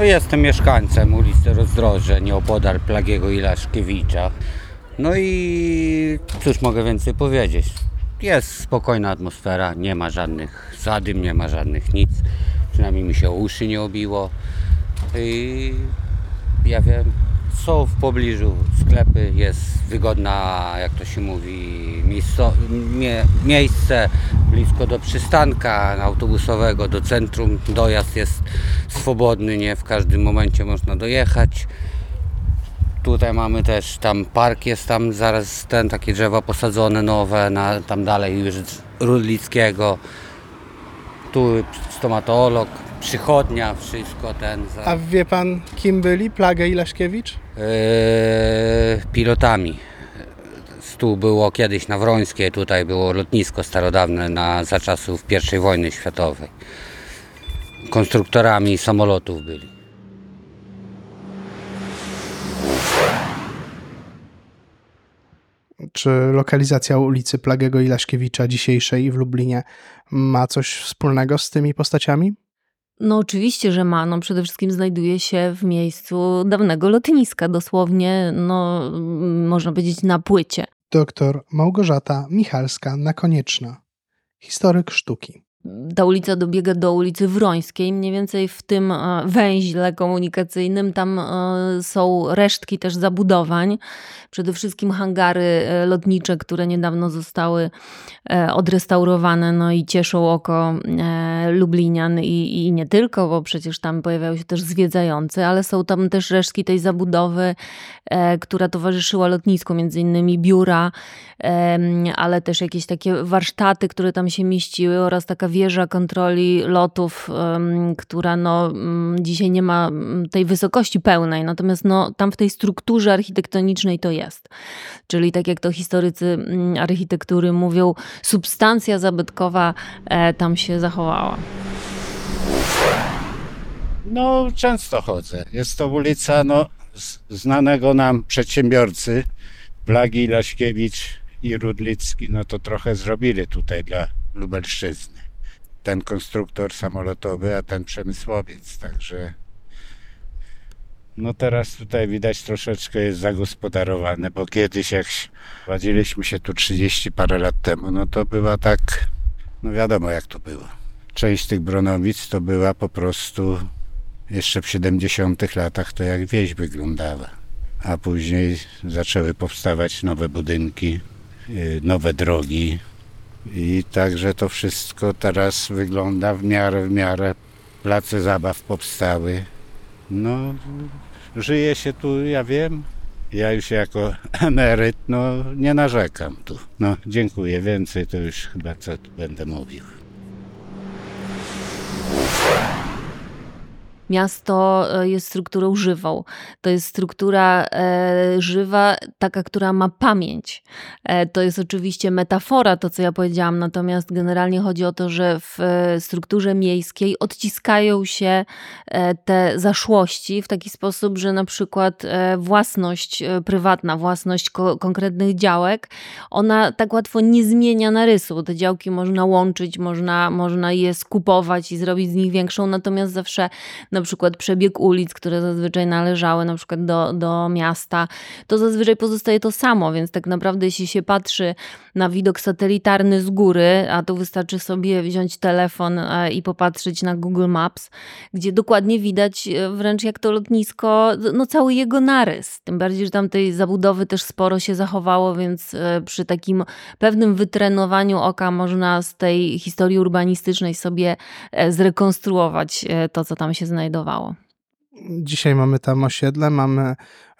No jestem mieszkańcem ulicy Rozdroże, nieopodal Plagiego i Laszkiewicza. No i cóż mogę więcej powiedzieć? Jest spokojna atmosfera, nie ma żadnych zadym, nie ma żadnych nic. Przynajmniej mi się uszy nie obiło. I ja wiem, są w pobliżu sklepy, jest wygodna, jak to się mówi, miejsco, mie, miejsce blisko do przystanka autobusowego, do centrum. Dojazd jest swobodny, nie w każdym momencie można dojechać. Tutaj mamy też, tam park jest tam zaraz ten, takie drzewa posadzone nowe, na, tam dalej już Rudlickiego. Tu stomatolog, przychodnia, wszystko ten. Za... A wie pan, kim byli Plaga i Laszkiewicz? Eee, pilotami. Tu było kiedyś na Wrońskiej, tutaj było lotnisko starodawne na, za czasów I wojny światowej. Konstruktorami samolotów byli. Czy lokalizacja ulicy Plagego i Laszkiewicza dzisiejszej w Lublinie ma coś wspólnego z tymi postaciami? No oczywiście, że ma. No przede wszystkim znajduje się w miejscu dawnego lotniska, dosłownie, no można powiedzieć na płycie. Doktor Małgorzata Michalska-Nakonieczna, historyk sztuki. Ta ulica dobiega do ulicy Wrońskiej, mniej więcej w tym e, węźle komunikacyjnym. Tam e, są resztki też zabudowań, przede wszystkim hangary e, lotnicze, które niedawno zostały odrestaurowane no i cieszą oko Lublinian i, i nie tylko, bo przecież tam pojawiają się też zwiedzający, ale są tam też resztki tej zabudowy, która towarzyszyła lotnisku, między innymi biura, ale też jakieś takie warsztaty, które tam się mieściły oraz taka wieża kontroli lotów, która no, dzisiaj nie ma tej wysokości pełnej, natomiast no, tam w tej strukturze architektonicznej to jest. Czyli tak jak to historycy mm, architektury mówią, substancja zabytkowa e, tam się zachowała. No, często chodzę. Jest to ulica no, znanego nam przedsiębiorcy, Blagi Laśkiewicz i Rudlicki. No to trochę zrobili tutaj dla Lubelszczyzny ten konstruktor samolotowy, a ten przemysłowiec. Także no teraz tutaj widać troszeczkę jest zagospodarowane, bo kiedyś jak prowadziliśmy się tu 30 parę lat temu, no to była tak, no wiadomo jak to było. Część tych Bronowic to była po prostu jeszcze w 70 latach to jak wieś wyglądała. A później zaczęły powstawać nowe budynki, y, nowe drogi, i także to wszystko teraz wygląda w miarę, w miarę. Place zabaw powstały. No, żyje się tu, ja wiem. Ja już jako emeryt, no nie narzekam tu. No, dziękuję. Więcej to już chyba co będę mówił. Miasto e, jest strukturą żywą. To jest struktura e, żywa, taka, która ma pamięć. E, to jest oczywiście metafora, to co ja powiedziałam, natomiast generalnie chodzi o to, że w strukturze miejskiej odciskają się te zaszłości w taki sposób, że na przykład własność prywatna, własność konkretnych działek, ona tak łatwo nie zmienia narysu. Te działki można łączyć, można, można je skupować i zrobić z nich większą, natomiast zawsze na na przykład przebieg ulic, które zazwyczaj należały na przykład do, do miasta, to zazwyczaj pozostaje to samo, więc tak naprawdę jeśli się patrzy na widok satelitarny z góry, a tu wystarczy sobie wziąć telefon e, i popatrzeć na Google Maps, gdzie dokładnie widać e, wręcz jak to lotnisko, no cały jego narys. Tym bardziej, że tam tej zabudowy też sporo się zachowało, więc e, przy takim pewnym wytrenowaniu oka można z tej historii urbanistycznej sobie zrekonstruować to, co tam się znajduje znajdowało. Dzisiaj mamy tam osiedle, mamy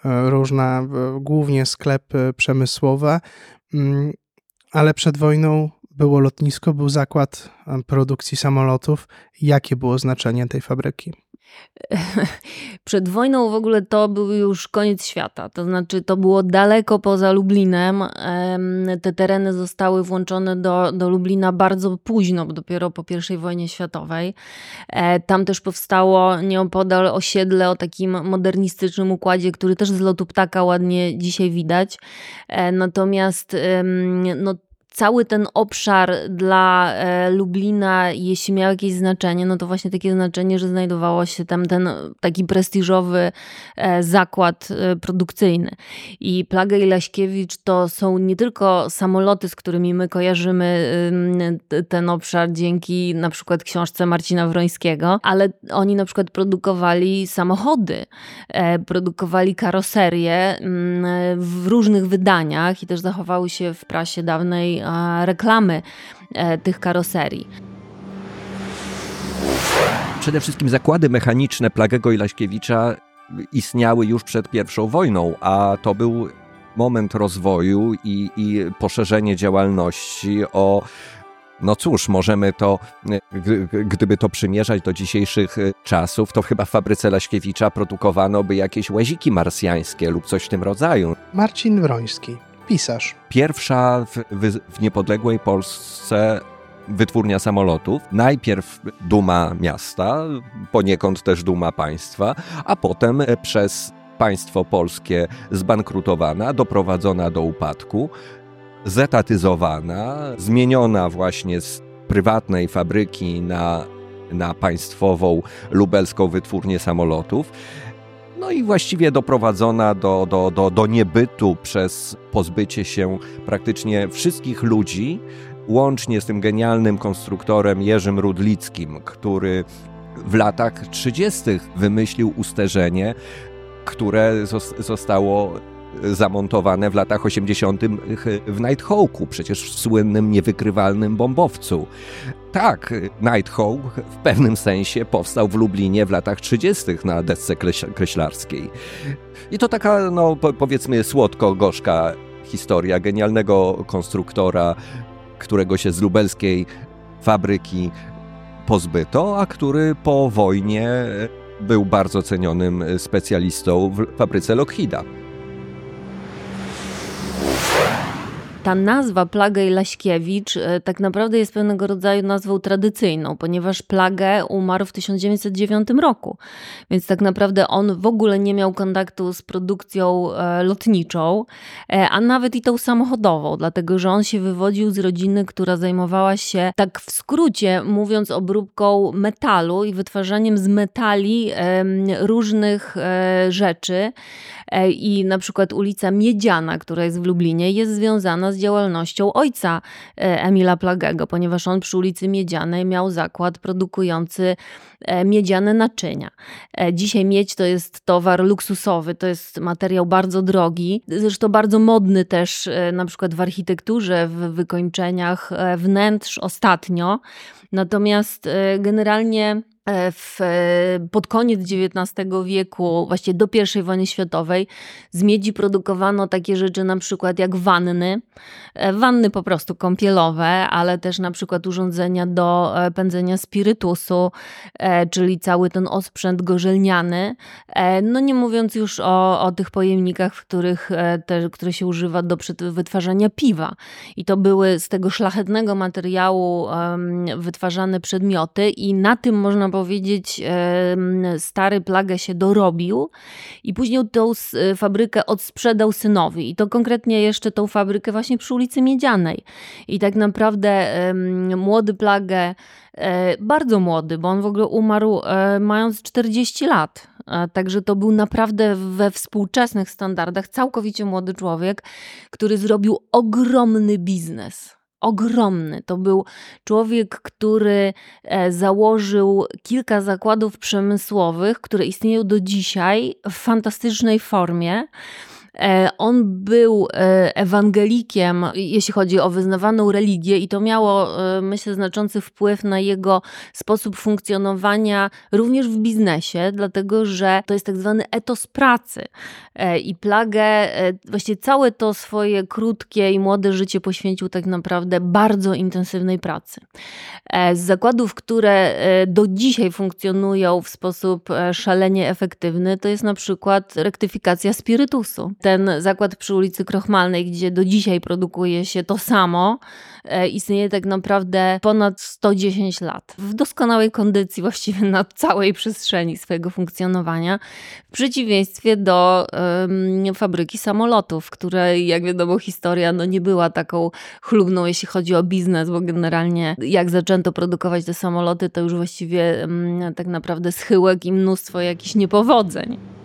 e, różne, głównie sklepy przemysłowe, mm, ale przed wojną było lotnisko, był zakład e, produkcji samolotów. Jakie było znaczenie tej fabryki? Przed wojną w ogóle to był już koniec świata. To znaczy, to było daleko poza Lublinem. Te tereny zostały włączone do, do Lublina bardzo późno, dopiero po I wojnie światowej. E, tam też powstało nieopodal osiedle o takim modernistycznym układzie, który też z lotu ptaka ładnie dzisiaj widać. E, natomiast no, cały ten obszar dla e, Lublina, jeśli miał jakieś znaczenie, no to właśnie takie znaczenie, że znajdowało się tam ten taki prestiżowy e, zakład e, produkcyjny. I Plaga i Laśkiewicz to są nie tylko samoloty, z którymi my kojarzymy ten obszar dzięki na przykład książce Marcina Wrońskiego, ale oni na przykład produkowali samochody, produkowali karoserie w różnych wydaniach i też zachowały się w prasie dawnej reklamy e, tych karoserii. Przede wszystkim zakłady mechaniczne Plagego i Laśkiewicza istniały już przed I wojną, a to był moment rozwoju i, i poszerzenie działalności o no cóż, możemy to, gdyby to przymierzać do dzisiejszych czasów, to chyba w fabryce Laśkiewicza produkowano by jakieś łaziki marsjańskie lub coś w tym rodzaju. Marcin Wroński pisarz. Pierwsza w, w, niepodległej Polsce wytwórnia samolotów. Najpierw duma miasta, poniekąd też duma państwa, a potem przez państwo polskie zbankrutowana, doprowadzona do upadku, zetatyzowana, zmieniona właśnie z prywatnej fabryki na, na państwową lubelską wytwórnię samolotów. No i właściwie doprowadzona do, do, do, do niebytu przez pozbycie się praktycznie wszystkich ludzi, łącznie z tym genialnym konstruktorem Jerzym Rudlickim, który w latach 30. wymyślił usterzenie, które zostało zamontowane w latach 80. w Nighthawku, przecież w słynnym, niewykrywalnym bombowcu. Tak, Nighthawk w pewnym sensie powstał w Lublinie w latach 30. na desce kreślarskiej. I to taka, no powiedzmy, słodko-gorzka historia genialnego konstruktora, którego się z lubelskiej fabryki pozbyto, a który po wojnie był bardzo cenionym specjalistą w fabryce Lockheeda. Ta nazwa Plaga i Laśkiewicz e, tak naprawdę jest pewnego rodzaju nazwą tradycyjną, ponieważ Plagę umarł w 1909 roku. Więc tak naprawdę on w ogóle nie miał kontaktu z produkcją e, lotniczą, e, a nawet i tą samochodową, dlatego że on się wywodził z rodziny, która zajmowała się, tak w skrócie mówiąc, obróbką metalu i wytwarzaniem z metali różnych rzeczy. I na przykład ulica Miedziana, która jest w Lublinie, jest związana z działalnością ojca e, Emila Plagego, ponieważ on przy ulicy Miedzianej miał zakład produkujący e, miedziane naczynia. E, dzisiaj miedź to jest towar luksusowy, to jest materiał bardzo drogi, zresztą bardzo modny też na przykład w architekturze, w wykończeniach wnętrz ostatnio. Natomiast generalnie w, e, pod koniec XIX wieku, właściwie do I wojny światowej, z miedzi produkowano takie rzeczy na przykład jak wanny, e, wanny po prostu kąpielowe, ale też na przykład urządzenia do pędzenia spirytusu, czyli cały ten osprzęt gorzelniany. No nie mówiąc już o, o tych pojemnikach, w których te, które się używa do wytwarzania piwa. I to były z tego szlachetnego materiału wytwarzane przedmioty i na tym można powiedzieć, stary plagę się dorobił i później tą fabrykę odsprzedał synowi. I to konkretnie jeszcze tą fabrykę właśnie przy ulicy Miedzianej. I tak naprawdę młody plagę, e, bardzo młody, bo on w ogóle umarł e, mając 40 lat. E, także to był naprawdę we współczesnych standardach całkowicie młody człowiek, który zrobił ogromny biznes ogromny. To był człowiek, który e, założył kilka zakładów przemysłowych, które istnieją do dzisiaj w fantastycznej formie. E, on był e, ewangelikiem, jeśli chodzi o wyznawaną religię, i to miało, e, myślę, znaczący wpływ na jego sposób funkcjonowania również w biznesie, dlatego że to jest tak zwany etos pracy. I plagę, właściwie całe to swoje krótkie i młode życie poświęcił tak naprawdę bardzo intensywnej pracy. Z zakładów, które do dzisiaj funkcjonują w sposób szalenie efektywny, to jest na przykład rektyfikacja spirytusu. Ten zakład przy ulicy Krochmalnej, gdzie do dzisiaj produkuje się to samo, e, istnieje tak naprawdę ponad 110 lat. W doskonałej kondycji właściwie na całej przestrzeni swojego funkcjonowania. W przeciwieństwie do fabryki samolotów, której jak wiadomo historia no, nie była taką chlubną, jeśli chodzi o biznes, bo generalnie jak zaczęto produkować te samoloty, to już właściwie tak naprawdę schyłek i mnóstwo jakichś niepowodzeń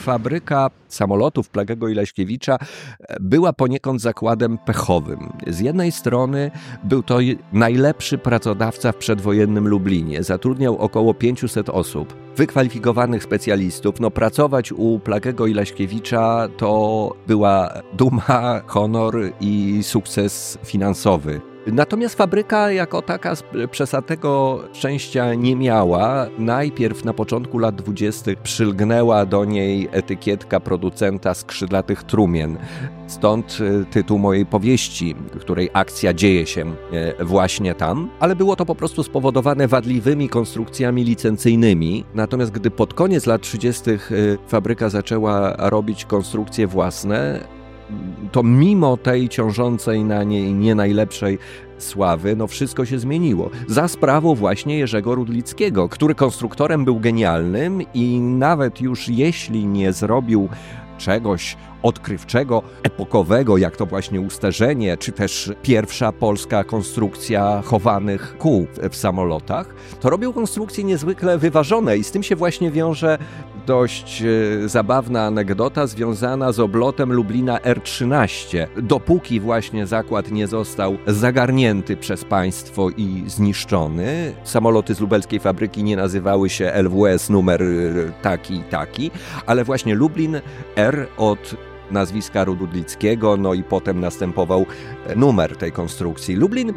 fabryka samolotów Plagego i Leśkiewicza e, była poniekąd zakładem pechowym. Z jednej strony był to najlepszy pracodawca w przedwojennym Lublinie. Zatrudniał około 500 osób, wykwalifikowanych specjalistów. No, pracować u Plagego i Leśkiewicza to była duma, honor i sukces finansowy. Natomiast fabryka jako taka przesadnego szczęścia nie miała. Najpierw na początku lat dwudziestych przylgnęła do niej etykietka producenta skrzydlatych trumien. Stąd e, tytuł mojej powieści, której akcja dzieje się e, właśnie tam, ale było to po prostu spowodowane wadliwymi konstrukcjami licencyjnymi. Natomiast gdy pod koniec lat 30. E, fabryka zaczęła robić konstrukcje własne, to mimo tej ciążącej na niej nie najlepszej sławy, no wszystko się zmieniło. Za sprawą właśnie Jerzego Rudlickiego, który konstruktorem był genialnym i nawet już jeśli nie zrobił czegoś odkrywczego, epokowego, jak to właśnie ustarzenie, czy też pierwsza polska konstrukcja chowanych kół w samolotach, to robił konstrukcje niezwykle wyważone i z tym się właśnie wiąże dość e, zabawna anegdota związana z oblotem Lublina R13. Dopóki właśnie zakład nie został zagarnięty przez państwo i zniszczony, samoloty z lubelskiej fabryki nie nazywały się LWS numer taki i taki, ale właśnie Lublin R od nazwiska Rududlickiego, no i potem następował numer tej konstrukcji. Lublin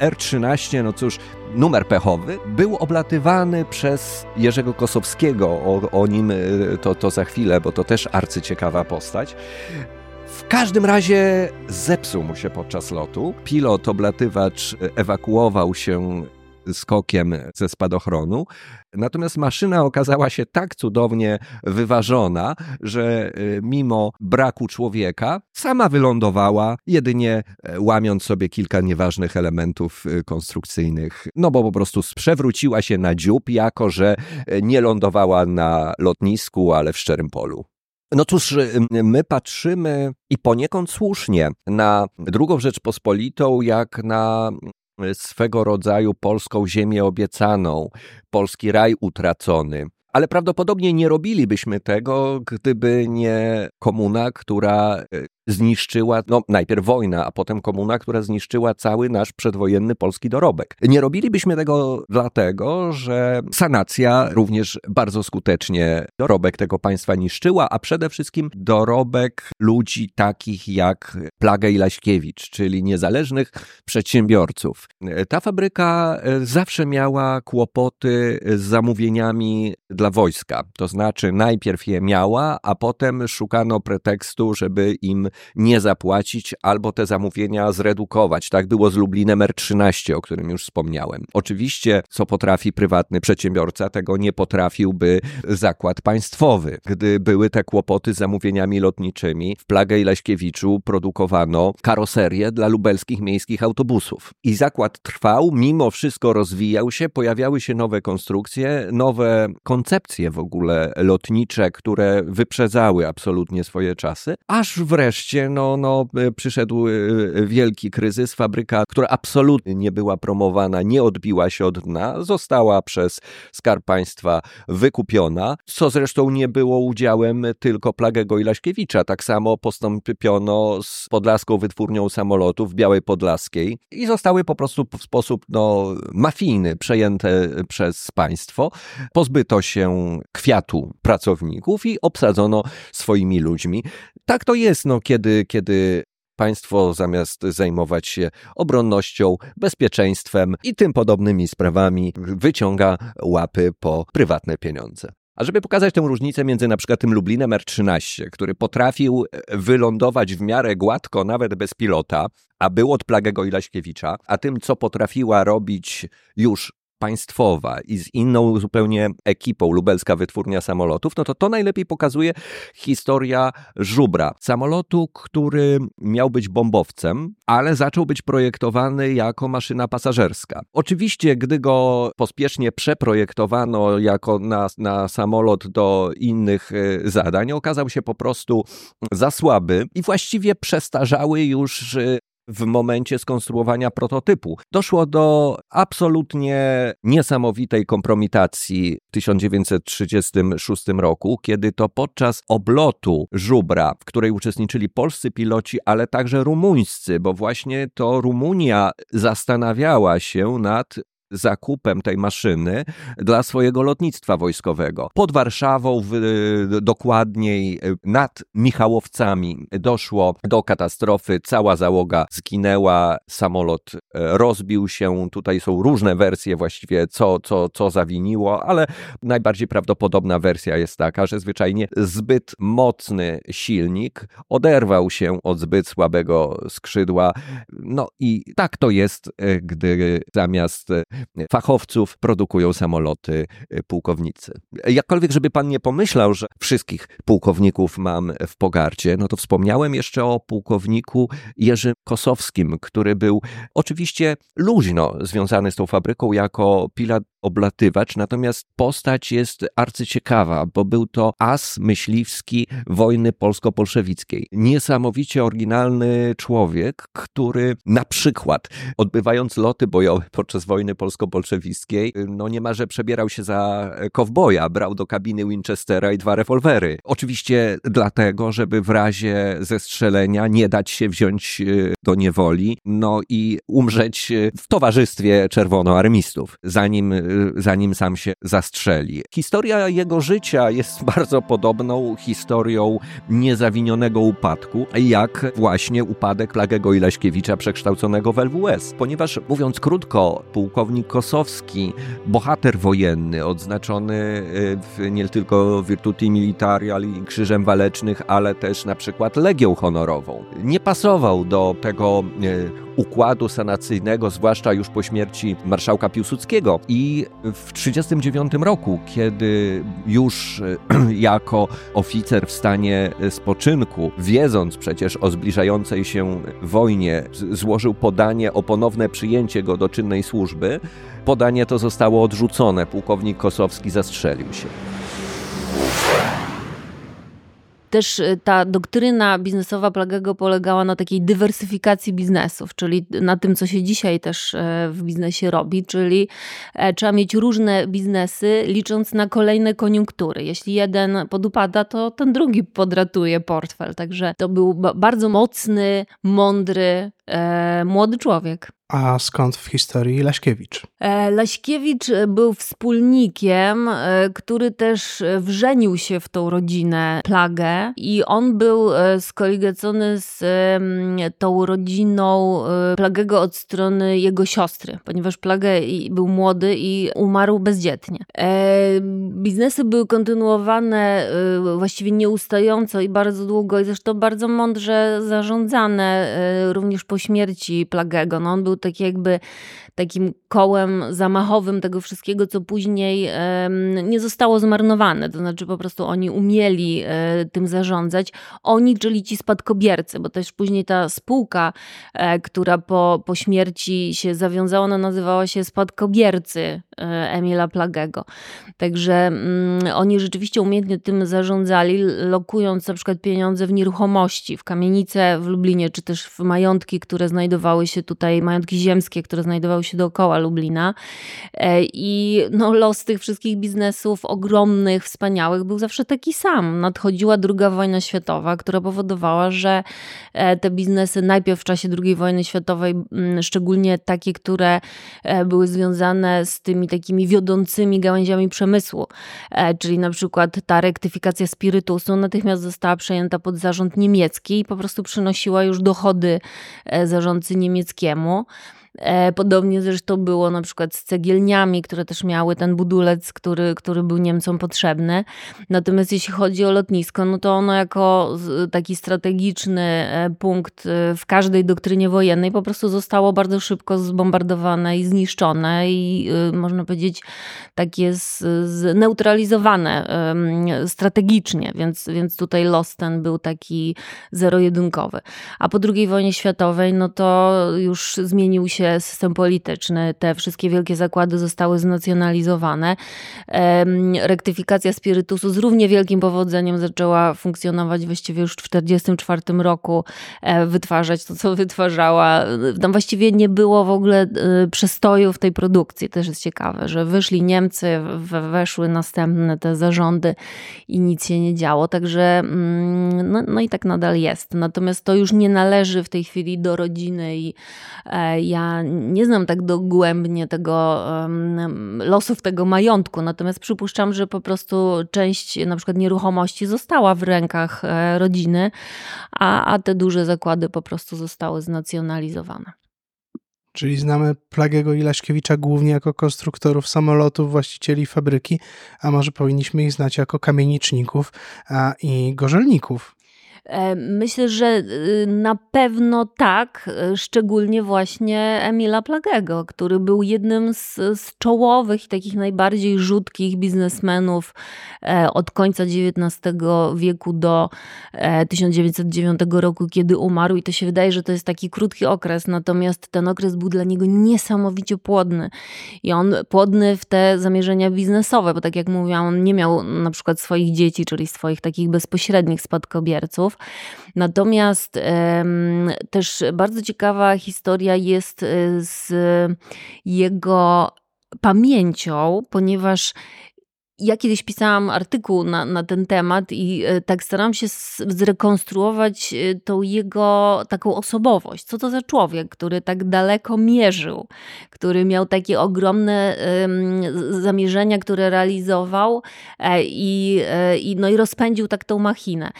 R13, no cóż, numer pechowy, był oblatywany przez Jerzego Kosowskiego. O, o nim y, to, to za chwilę, bo to też arcyciekawa postać. W każdym razie zepsuł mu się podczas lotu. Pilot, oblatywacz ewakuował się skokiem ze spadochronu. Natomiast maszyna okazała się tak cudownie wyważona, że y, mimo braku człowieka sama wylądowała, jedynie e, łamiąc sobie kilka nieważnych elementów y, konstrukcyjnych. No bo po prostu przewróciła się na dziób, jako że e, nie lądowała na lotnisku, ale w szczerym polu. No cóż, y, my patrzymy i poniekąd słusznie na drugą Rzeczpospolitą jak na swego rodzaju polską ziemię obiecaną, polski raj utracony. Ale prawdopodobnie nie robilibyśmy tego, gdyby nie komuna, która e, zniszczyła, no najpierw wojna, a potem komuna, która zniszczyła cały nasz przedwojenny polski dorobek. Nie robilibyśmy tego dlatego, że sanacja również bardzo skutecznie dorobek tego państwa niszczyła, a przede wszystkim dorobek ludzi takich jak Plaga i Laśkiewicz, czyli niezależnych przedsiębiorców. Ta fabryka e, zawsze miała kłopoty z zamówieniami dla wojska. To znaczy najpierw je miała, a potem szukano pretekstu, żeby im nie zapłacić albo te zamówienia zredukować. Tak było z Lublinem R13, o którym już wspomniałem. Oczywiście, co potrafi prywatny przedsiębiorca, tego nie potrafiłby zakład państwowy. Gdy były te kłopoty z zamówieniami lotniczymi, w Plagę i Leśkiewiczu produkowano karoserie dla lubelskich miejskich autobusów. I zakład trwał, mimo wszystko rozwijał się, pojawiały się nowe konstrukcje, nowe koncepcje w ogóle lotnicze, które wyprzedzały absolutnie swoje czasy, aż wreszcie oczywiście no, no, e, przyszedł e, wielki kryzys. Fabryka, która absolutnie nie była promowana, nie odbiła się od dna, została przez Skarb Państwa wykupiona, co zresztą nie było udziałem tylko Plagego i Laśkiewicza. Tak samo postąpiono z Podlaską Wytwórnią Samolotów w Białej Podlaskiej i zostały po prostu w sposób no, mafijny przejęte przez państwo. Pozbyto się kwiatu pracowników i obsadzono swoimi ludźmi. Tak to jest, no, kiedy, kiedy państwo zamiast zajmować się obronnością, bezpieczeństwem i tym podobnymi sprawami, wyciąga łapy po prywatne pieniądze. A żeby pokazać tę różnicę między na przykład tym Lublinem R13, który potrafił wylądować w miarę gładko, nawet bez pilota, a był od Plagego i Laśkiewicza, a tym, co potrafiła robić już państwowa i z inną zupełnie ekipą lubelska wytwórnia samolotów, no to to najlepiej pokazuje historia żubra. Samolotu, który miał być bombowcem, ale zaczął być projektowany jako maszyna pasażerska. Oczywiście, gdy go pospiesznie przeprojektowano jako na, na samolot do innych e, zadań, okazał się po prostu za słaby i właściwie przestarzały już e, w momencie skonstruowania prototypu. Doszło do absolutnie niesamowitej kompromitacji w 1936 roku, kiedy to podczas oblotu żubra, w której uczestniczyli polscy piloci, ale także rumuńscy, bo właśnie to Rumunia zastanawiała się nad zakupem tej maszyny dla swojego lotnictwa wojskowego. Pod Warszawą, w, dokładniej nad Michałowcami, doszło do katastrofy. Cała załoga zginęła, samolot e, rozbił się. Tutaj są różne wersje właściwie, co, co, co zawiniło, ale najbardziej prawdopodobna wersja jest taka, że zwyczajnie zbyt mocny silnik oderwał się od zbyt słabego skrzydła. No i tak to jest, gdy zamiast fachowców produkują samoloty y, pułkownicy. Jakkolwiek, żeby pan nie pomyślał, że wszystkich pułkowników mam w pogardzie, no to wspomniałem jeszcze o pułkowniku Jerzym Kosowskim, który był oczywiście luźno związany z tą fabryką jako pilot oblatywacz, natomiast postać jest arcyciekawa, bo był to as myśliwski wojny polsko-bolszewickiej. Niesamowicie oryginalny człowiek, który na przykład odbywając loty bojowe podczas wojny polsko-bolszewickiej, no niemalże przebierał się za kowboja, brał do kabiny Winchestera i dwa rewolwery. Oczywiście dlatego, żeby w razie zestrzelenia nie dać się wziąć e, do niewoli, no i umrzeć w towarzystwie czerwonoarmistów, zanim e, zanim sam się zastrzeli. Historia jego życia jest bardzo podobną historią niezawinionego upadku, jak właśnie upadek Plagego i Leśkiewicza przekształconego w LWS. Ponieważ, mówiąc krótko, pułkownik Kosowski, bohater wojenny, odznaczony y, w, nie tylko Virtuti Militari, ale i Krzyżem Walecznych, ale też na przykład Legią Honorową. Nie pasował do tego y, układu sanacyjnego, zwłaszcza już po śmierci marszałka Piłsudskiego. I w 1939 roku, kiedy już jako oficer w stanie spoczynku, wiedząc przecież o zbliżającej się wojnie, złożył podanie o ponowne przyjęcie go do czynnej służby, podanie to zostało odrzucone. Pułkownik Kosowski zastrzelił się. Też y, ta doktryna biznesowa Plagego polegała na takiej dywersyfikacji biznesów, czyli na tym, co się dzisiaj też e, w biznesie robi, czyli e, trzeba mieć różne biznesy, licząc na kolejne koniunktury. Jeśli jeden podupada, to ten drugi podratuje portfel. Także to był bardzo mocny, mądry, e, młody człowiek. A skąd w historii Laśkiewicz? E, Laśkiewicz był wspólnikiem, e, który też wrzenił się w tą rodzinę Plagę i on był e, skoligacony z tą rodziną Plagego od strony jego siostry, ponieważ Plagę był młody i umarł bezdzietnie. Biznesy były kontynuowane właściwie nieustająco i bardzo długo i zresztą bardzo mądrze zarządzane również po śmierci Plagego. No on był tak jakby takim kołem zamachowym tego wszystkiego, co później nie zostało zmarnowane. To znaczy po prostu oni umieli e, tym zarządzać. Oni, czyli ci spadkobiercy, bo też później ta spółka, e, która po, po śmierci się zawiązała, ona nazywała się Spadkobiercy Emila Plagego. Także mm, oni rzeczywiście umiejętnie tym zarządzali, lokując na przykład pieniądze w nieruchomości, w kamienice w Lublinie, czy też w majątki, które znajdowały się tutaj, majątki ziemskie, które znajdowały się dookoła Lublina. E, I no, los tych wszystkich biznesów ogromnych, wspaniałych był zawsze taki sam. Nadchodziła druga wojna światowa, która powodowała, że e, te biznesy najpierw w czasie II wojny światowej, mm, szczególnie takie, które e, były związane z tymi takimi wiodącymi gałęziami przemysłu, czyli na przykład ta rektyfikacja spirytusu natychmiast została przejęta pod zarząd niemiecki i po prostu przynosiła już dochody zarządcy niemieckiemu. E, Podobnie zresztą było na przykład z cegielniami, które też miały ten budulec, który, który był Niemcom potrzebny. Natomiast jeśli chodzi o lotnisko, no to ono jako taki strategiczny e, punkt e, w każdej doktrynie wojennej po prostu zostało bardzo szybko zbombardowane i zniszczone i można powiedzieć takie zneutralizowane strategicznie, więc, więc tutaj los ten był taki zero-jedynkowy. A po II wojnie światowej, no to już zmienił się system polityczny. Te wszystkie wielkie zakłady zostały znacjonalizowane. Rektyfikacja spirytusu z równie wielkim powodzeniem zaczęła funkcjonować właściwie już w 1944 roku, e, wytwarzać to, co wytwarzała. Tam właściwie nie było w ogóle e, przestoju w tej produkcji. Też jest ciekawe, że wyszli Niemcy, we- weszły następne te zarządy i nic się nie działo. Także mm, no, no i tak nadal jest. Natomiast to już nie należy w tej chwili do rodziny i e, ja nie znam tak dogłębnie tego losów tego majątku. Natomiast przypuszczam, że po prostu część na przykład nieruchomości została w rękach e, rodziny, a, a te duże zakłady po prostu zostały znacjonalizowane. Czyli znamy Plagiego i Laśkiewicza głównie jako konstruktorów samolotów, właścicieli fabryki, a może powinniśmy ich znać jako kamieniczników a, i gorzelników. E, Myślę, że y, na pewno tak, e, szczególnie właśnie Emila Plagego, który był jednym z, z czołowych i takich najbardziej rzutkich biznesmenów e, od końca XIX wieku do e, 1909 roku, kiedy umarł. I to się wydaje, że to jest taki krótki okres, natomiast ten okres był dla niego niesamowicie płodny. I on płodny w te zamierzenia biznesowe, bo tak jak mówiłam, on nie miał na przykład swoich dzieci, czyli swoich takich bezpośrednich spadkobierców. Natomiast też bardzo ciekawa historia jest e, z jego pamięcią, ponieważ ja kiedyś pisałam artykuł na, na ten temat i e, tak staram się zrekonstruować e, tą jego taką osobowość. Co to za człowiek, który tak daleko mierzył, który miał takie ogromne zamierzenia, które realizował e, i, i, no i rozpędził tak tą machinę.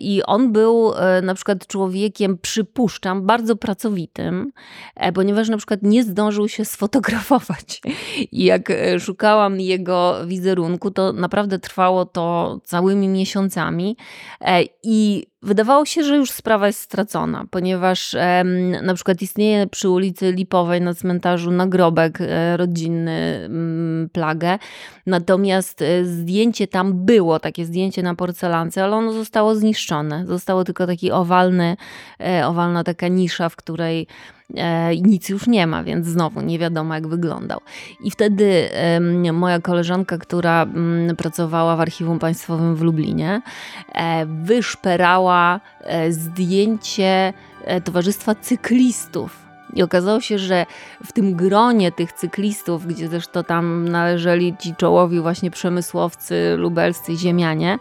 I on był na przykład człowiekiem, przypuszczam, bardzo pracowitym, ponieważ na przykład nie zdążył się sfotografować. I jak szukałam jego wizerunku, to naprawdę trwało to całymi miesiącami e, i wydawało się, że już sprawa jest stracona, ponieważ na przykład istnieje przy ulicy Lipowej na cmentarzu nagrobek e, rodzinny mm, Plagę, natomiast e, zdjęcie tam było, takie zdjęcie na porcelance, ale ono zostało zniszczone. Zostało tylko taki owalny, owalna taka nisza, w której e, nic już nie ma, więc znowu nie wiadomo jak wyglądał. I wtedy moja koleżanka, która mm, pracowała w Archiwum Państwowym w Lublinie, e, wyszperała e, zdjęcie Towarzystwa Cyklistów. I okazało się, że w tym gronie tych cyklistów, gdzie zresztą tam należeli ci czołowi właśnie przemysłowcy lubelscy, ziemianie,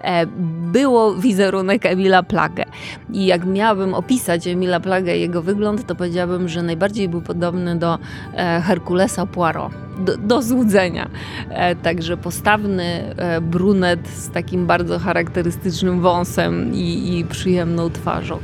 e, było wizerunek Emila Plagę. I jak miałabym opisać Emila Plagę i jego wygląd, to powiedziałabym, że najbardziej był podobny do e, Herkulesa Poirot. Do, do złudzenia. E, Także postawny brunet z takim bardzo charakterystycznym wąsem i, i przyjemną twarzą.